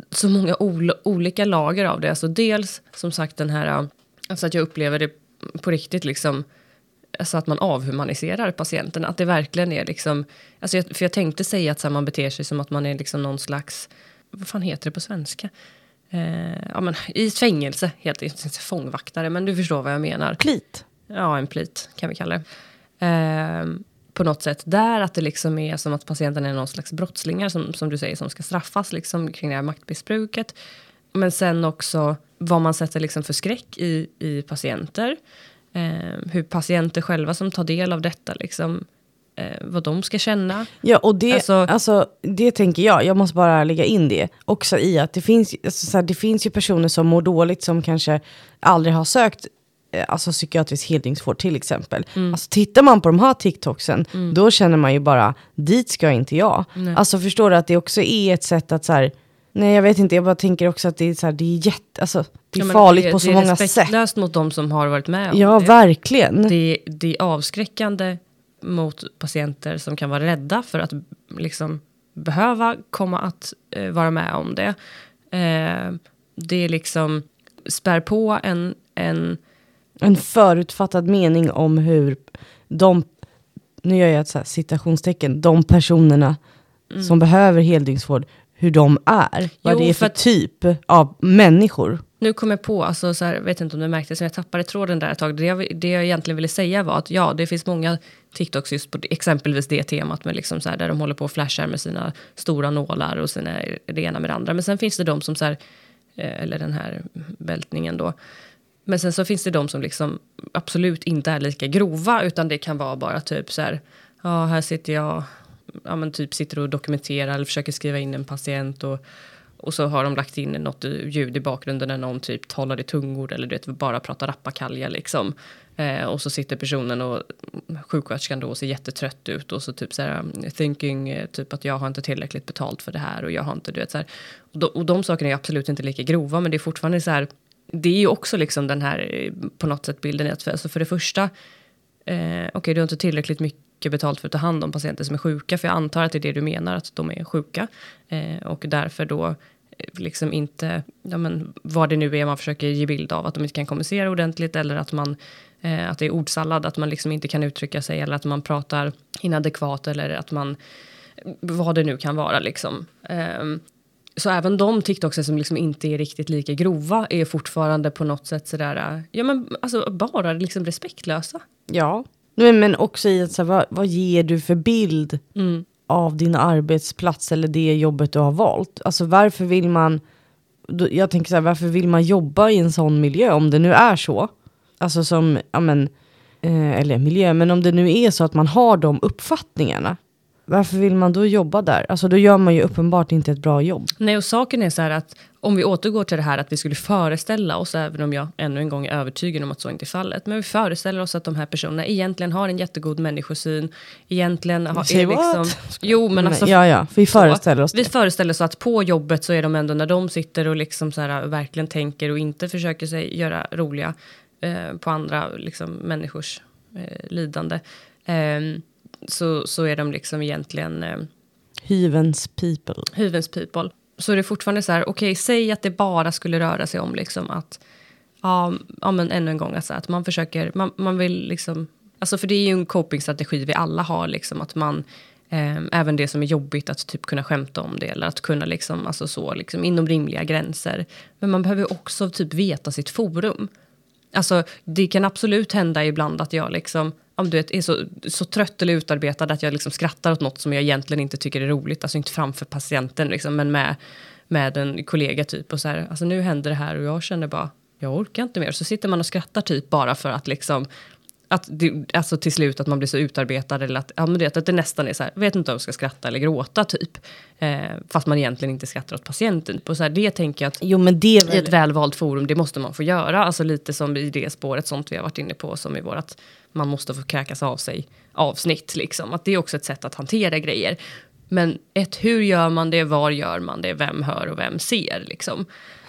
så många ol- olika lager av det. Alltså dels som sagt den här, alltså att jag upplever det på riktigt liksom, alltså att man avhumaniserar patienten. Att det verkligen är liksom, alltså jag, för jag tänkte säga att så här, man beter sig som att man är liksom någon slags, vad fan heter det på svenska? Eh, ja men i ett fängelse, helt inte fångvaktare, men du förstår vad jag menar. Plit. Ja, en plit kan vi kalla det. Ehm, på något sätt där att det liksom är som att patienten är någon slags brottslingar som, som du säger som ska straffas liksom kring det här maktmissbruket. Men sen också vad man sätter liksom för skräck i, i patienter. Ehm, hur patienter själva som tar del av detta liksom eh, vad de ska känna. Ja, och det, Alltså- alltså, det tänker jag, jag måste bara lägga in det också i att det finns, alltså, så här, det finns ju personer som mår dåligt som kanske aldrig har sökt eh, alltså, psykiatrisk heldningsvård till exempel. Mm. Alltså, tittar man på de här TikToksen, då känner man ju bara, dit ska inte jag. Alltså förstår du att det också är ett sätt att så här, nej jag vet inte, jag bara tänker också att det är, så här, det är jätte, alltså, det är Ja, farligt det, på så det är många sätt. respektlöst mot de som har varit med om Ja, det. verkligen. det, det är avskräckande mot patienter som kan vara rädda för att liksom behöva komma att eh, vara med om det. Eh, det är liksom spär på en, en en förutfattad mening om hur de, nu gör jag ett så här citationstecken, de personerna som behöver heldygnsvård, hur de är. vad Jo, det är för för typ av människor. Nu kom jag på, alltså så här, vet inte om du märkte, så jag tappade tråden där ett tag. Det jag, det jag egentligen ville säga var att ja, det finns många TikToks just på exempelvis det temat med liksom så här, där de håller på och flashar med sina stora nålar och sina, det ena med det andra. Men sen finns det de som så här, eh, eller den här bältningen då. Men sen så finns det de som liksom absolut inte är lika grova utan det kan vara bara typ så här, ja här sitter jag, ja men typ sitter och dokumenterar eller försöker skriva in en patient och och så har de lagt in något ljud i bakgrunden när någon typ talar i tungor eller du vet, bara pratar rappakalja liksom. Eh, och så sitter personen och sjuksköterskan då och ser jättetrött ut och så typ så här um, thinking eh, typ att jag har inte tillräckligt betalt för det här och jag har inte du vet så här. Och, de, och de sakerna är absolut inte lika grova men det är fortfarande så här. Det är ju också liksom den här eh, på något sätt bilden i att för, alltså för det första eh, okej okay, du har inte tillräckligt mycket betalt för att ta hand om patienter som är sjuka för jag antar att det är det du menar att de är sjuka eh, och därför då eh, liksom inte, ja men vad det nu är man försöker ge bild av, att de inte kan kommunicera ordentligt eller att man Eh, att det är ordsallad, att man liksom inte kan uttrycka sig eller att man pratar inadekvat eller att man vad det nu kan vara liksom. Eh, så även de TikToks som liksom inte är riktigt lika grova är fortfarande på något sätt sådär, ja men alltså bara liksom respektlösa. Ja, men, men också i att så här, vad, vad ger du för bild Mm. av din arbetsplats eller det jobbet du har valt? Alltså varför vill man, då- jag tänker så här, varför vill man jobba i en sån miljö om det nu är så? Alltså som, ja men, eh, eller miljö, men om det nu är så att man har de uppfattningarna, varför vill man då jobba där? Alltså då gör man ju uppenbart inte ett bra jobb. Nej, och saken är så här att om vi återgår till det här att vi skulle föreställa oss, även om jag ännu en gång är övertygad om att så inte är fallet, men vi föreställer oss att de här personerna egentligen har en jättegod människosyn, egentligen har, Say är liksom... Jo, men alltså... ja, ja, vi föreställer oss Vi det. föreställer oss att på jobbet så är de ändå när de sitter och liksom så här, verkligen tänker och inte försöker sig göra roliga eh, på andra liksom, människors eh, lidande. ehm, så, så är de liksom egentligen eh, Hyvens people. hyvens people. Så är det fortfarande så här, okej, säg att det bara skulle röra sig om liksom att, ja, ja men ännu en gång, alltså, att man försöker, man, man vill liksom, alltså för det är ju en copingstrategi vi alla har, liksom att man, eh, även det som är jobbigt, att typ kunna skämta om det, eller att kunna liksom, alltså så, liksom inom rimliga gränser. Men man behöver också typ veta sitt forum. Alltså, det kan absolut hända ibland att jag liksom, om du vet, är så, så trött eller utarbetad att jag liksom skrattar åt något som jag egentligen inte tycker är roligt. Alltså inte framför patienten, liksom, men med, med en kollega typ. Och så här, alltså nu händer det här och jag känner bara, jag orkar inte mer. Så sitter man och skrattar typ bara för att liksom, att det, alltså till slut att man blir så utarbetad eller att, ja, men det, att det nästan är så här, vet inte om jag ska skratta eller gråta typ. Eh, fast man egentligen inte skrattar åt patienten. På så här, det tänker jag att Jo men det är i väl... ett välvalt forum, det måste man få göra. Alltså lite som i det spåret, sånt vi har varit inne på, som i vårat man måste få kräkas av sig avsnitt. Liksom. Att det är också ett sätt att hantera grejer. Men ett, hur gör man det, var gör man det, vem hör och vem ser? Liksom.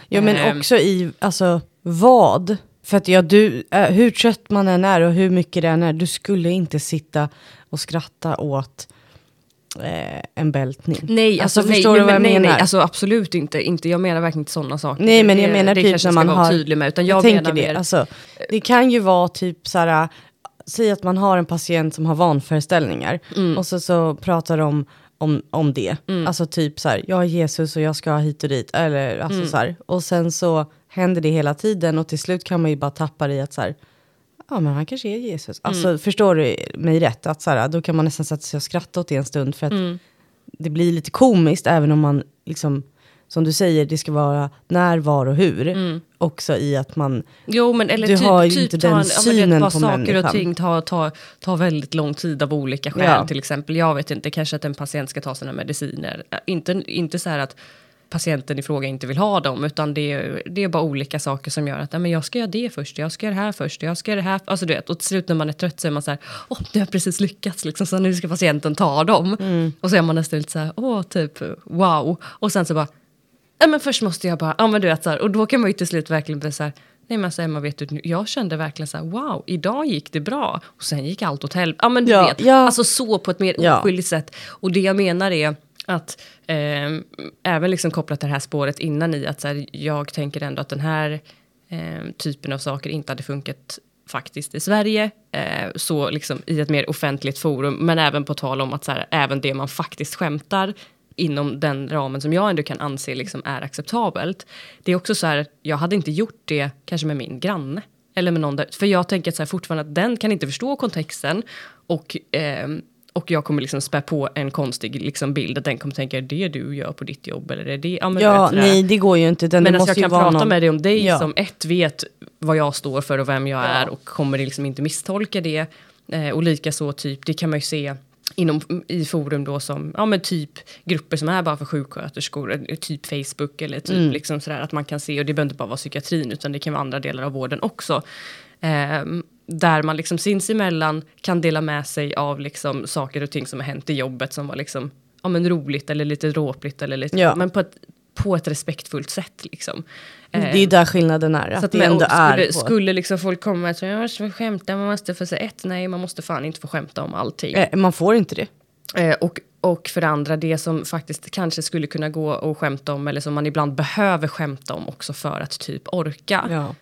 Ja men Ehm, också i, alltså vad? För att ja, du, eh, hur trött man än är och hur mycket det än är, du skulle inte sitta och skratta åt eh, en bältning. Nej, alltså, Alltså, förstår nej, du vad jag nej, menar? nej, alltså absolut inte, inte. Jag menar verkligen inte sådana saker. Nej men det, jag menar det typ kanske när man har... tydlig med. Utan jag jag, tänker det. mer, Alltså, det kan ju vara typ så här, säg att man har en patient som har vanföreställningar Mm. och så, så pratar de om, om det. Alltså typ så här, jag är Jesus och jag ska hit och dit. Eller alltså Mm. så här. Och sen så händer det hela tiden och till slut kan man ju bara tappa det i att så här, ja men han kanske är Jesus. Alltså Mm. förstår du mig rätt? Att så här, då kan man nästan sätta sig och skratta åt det en stund för att Mm. det blir lite komiskt även om man liksom, som du säger, det ska vara när, var och hur. Mm. Också i att man, Jo, men eller Du typ, har ju typ inte den en, ja, synen bara på saker människan. och ting tar ta, ta väldigt lång tid av olika skäl. Ja. Till exempel, jag vet inte, kanske att en patient ska ta sina mediciner. Inte, inte så här att patienten i fråga inte vill ha dem, utan det är, det är bara olika saker som gör att ja, men jag ska göra det först, jag ska göra det här först, jag ska göra det här. Alltså du vet, och till slut när man är trött så är man så här, åh, det har precis lyckats, liksom, så nu ska patienten ta dem. Mm. Och så är man nästan lite så här, åh, typ wow. Och sen så bara, Ja, men först måste jag bara, ja men du vet så här, och då kan man ju till slut verkligen bli så här, nej men så Emma vet du, jag kände verkligen så här, wow, idag gick det bra, och sen gick allt åt helvete. Ja men du Ja, vet, ja. alltså så på ett mer Ja. oskyldigt sätt. Och det jag menar är att, ehm, även liksom kopplat till det här spåret innan i att så här, jag tänker ändå att den här ehm, typen av saker inte hade funkat faktiskt i Sverige, eh, så liksom i ett mer offentligt forum, men även på tal om att så här, även det man faktiskt skämtar inom den ramen som jag ändå kan anse liksom är acceptabelt. Det är också så här, jag hade inte gjort det kanske med min granne. Eller med någon där, för jag tänker så här, fortfarande att den kan inte förstå kontexten och, ehm, och jag kommer liksom spä på en konstig liksom bild att den kommer tänka, är det du gör på ditt jobb eller är det... Ja, men ja nej det går ju inte. Den, Men alltså måste jag kan prata någon, med dig om dig Ja. som ett vet vad jag står för och vem jag är och kommer liksom inte misstolka det. Eh, och likaså typ, det kan man ju se inom, i forum då som, ja men typ grupper som är bara för sjuksköterskor, eh, typ Facebook eller typ liksom sådär att man kan se, och det behöver inte bara vara psykiatrin utan det kan vara andra delar av vården också. Ehm, där man liksom sinsemellan kan dela med sig av liksom saker och ting som har hänt i jobbet som var liksom, ja men roligt eller lite dråpligt eller lite, Ja. men på ett, på ett respektfullt sätt liksom. Det är där skillnaden är. Att att det ändå är skulle, på- skulle liksom folk komma och säga, jag skämta, man måste få säga ett, nej man måste fan inte få skämta om allting. Eh, Man får inte det. Eh, och, och för det andra, det som faktiskt kanske skulle kunna gå att skämta om, eller som man ibland behöver skämta om också för att typ orka. Ja.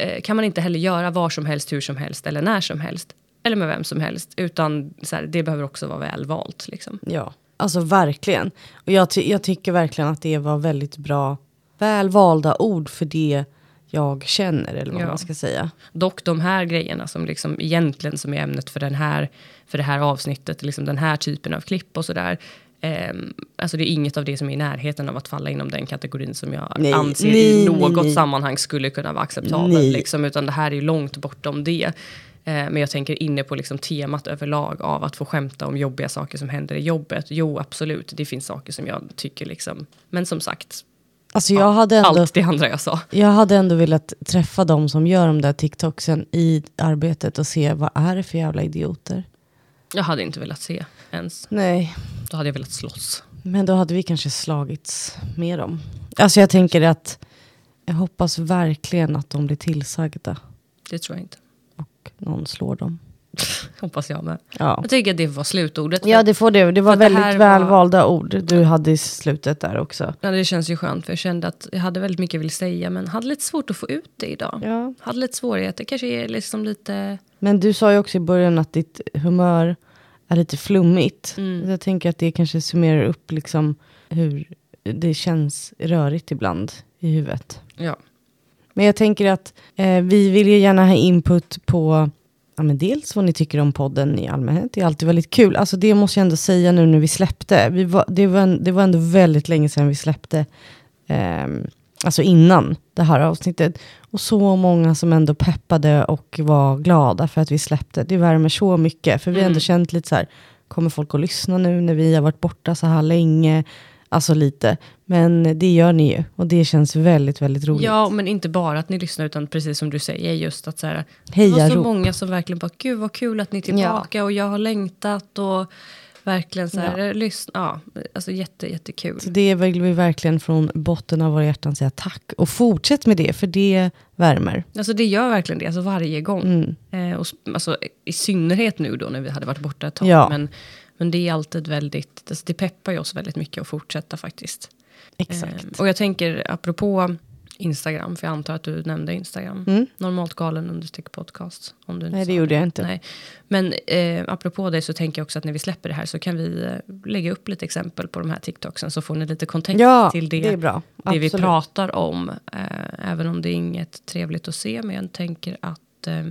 Eh, kan man inte heller göra var som helst, hur som helst eller när som helst. Eller med vem som helst. Utan så här, det behöver också vara väl valt. Liksom. Ja, alltså verkligen. Och jag, ty- jag tycker verkligen att det var väldigt bra, välvalda ord för det jag känner, eller vad Ja. man ska säga. Dock de här grejerna som liksom egentligen som är ämnet för, den här, för det här avsnittet, liksom den här typen av klipp och sådär. ehm, alltså det är inget av det som är i närheten av att falla inom den kategorin som jag Nej, anser nej, i något nej, sammanhang skulle kunna vara acceptabelt. Liksom, utan det här är ju långt bortom det. Eh, men jag tänker inne på liksom temat överlag av att få skämta om jobbiga saker som händer i jobbet. Jo, absolut, det finns saker som jag tycker liksom. Men som sagt, Alltså jag hade ändå... allt det andra jag sa. Jag hade ändå velat träffa de som gör de där TikToksen i arbetet och se vad är det för jävla idioter. Jag hade inte velat se ens. Nej, Då hade jag velat slåss. men då hade vi kanske slagits med dem. Alltså jag tänker att jag hoppas verkligen att de blir tillsagda Det tror jag inte. och någon slår dem. *laughs* Hoppas jag med. Ja, Jag tycker att det var slutordet. ja det får det. Det var för det väldigt här var- välvalda ord du hade i slutet där också. Ja, det känns ju skönt för jag kände att jag hade väldigt mycket jag ville säga men hade lite svårt att få ut det idag. Ja. Hade lite svårigheter, kanske är liksom lite... Men du sa ju också i början att ditt humör är lite flummigt. Mm. Jag tänker att det kanske summerar upp liksom hur det känns rörigt ibland i huvudet. Ja. Men jag tänker att eh, vi vill ju gärna ha input på ja, men dels vad ni tycker om podden i allmänhet. Det är alltid väldigt kul. Alltså det måste jag ändå säga nu när vi släppte. Vi var, det, var en, det var ändå väldigt länge sedan vi släppte. ehm, alltså innan det här avsnittet. Och så många som ändå peppade och var glada för att vi släppte. Det värmer så mycket. För vi har ändå Mm. känt lite så här, kommer folk att lyssna nu när vi har varit borta så här länge? Alltså lite. Men det gör ni ju. Och det känns väldigt, väldigt roligt. ja, men inte bara att ni lyssnar utan precis som du säger just att så här, det var så många som verkligen bara gud vad kul att ni är tillbaka och jag har längtat och verkligen så här, Ja. lyssna. Ja, alltså jätte, jättekul. Så det vill vi verkligen från botten av våra hjärtan säga tack. Och fortsätt med det, för det värmer. Alltså det gör verkligen det, alltså varje gång. Mm. Eh, och, alltså, I synnerhet nu då när vi hade varit borta ett tag. Ja. Men, men det är alltid väldigt, alltså, det peppar ju oss väldigt mycket att fortsätta faktiskt. Exakt. Eh, och jag tänker apropå Instagram, för jag antar att du nämnde Instagram. Mm. Normalt galen understreck podcast. Om du inte Nej, det gjorde jag inte. Nej. Men eh, apropå det så tänker jag också att när vi släpper det här så kan vi eh, lägga upp lite exempel på de här TikToksen så får ni lite kontext Ja, till det, det är bra. det vi pratar om. Eh, även om det är inget trevligt att se, men jag tänker att eh,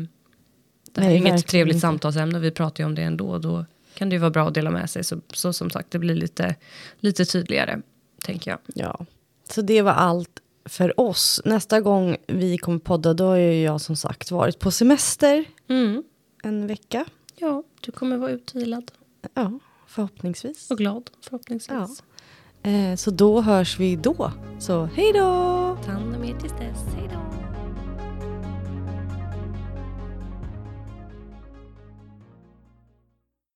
det här Nej, är inget trevligt inte. samtalsämne, vi pratar ju om det ändå. Då kan det ju vara bra att dela med sig, så, så som sagt, det blir lite, lite tydligare, tänker jag. Ja. Så det var allt för oss. Nästa gång vi kommer podda, då har ju jag som sagt varit på semester Mm. en vecka. Ja, du kommer vara utvilad Ja, förhoppningsvis. och glad, förhoppningsvis. Ja. Eh, så då hörs vi då. Så hej då! Ta hand om er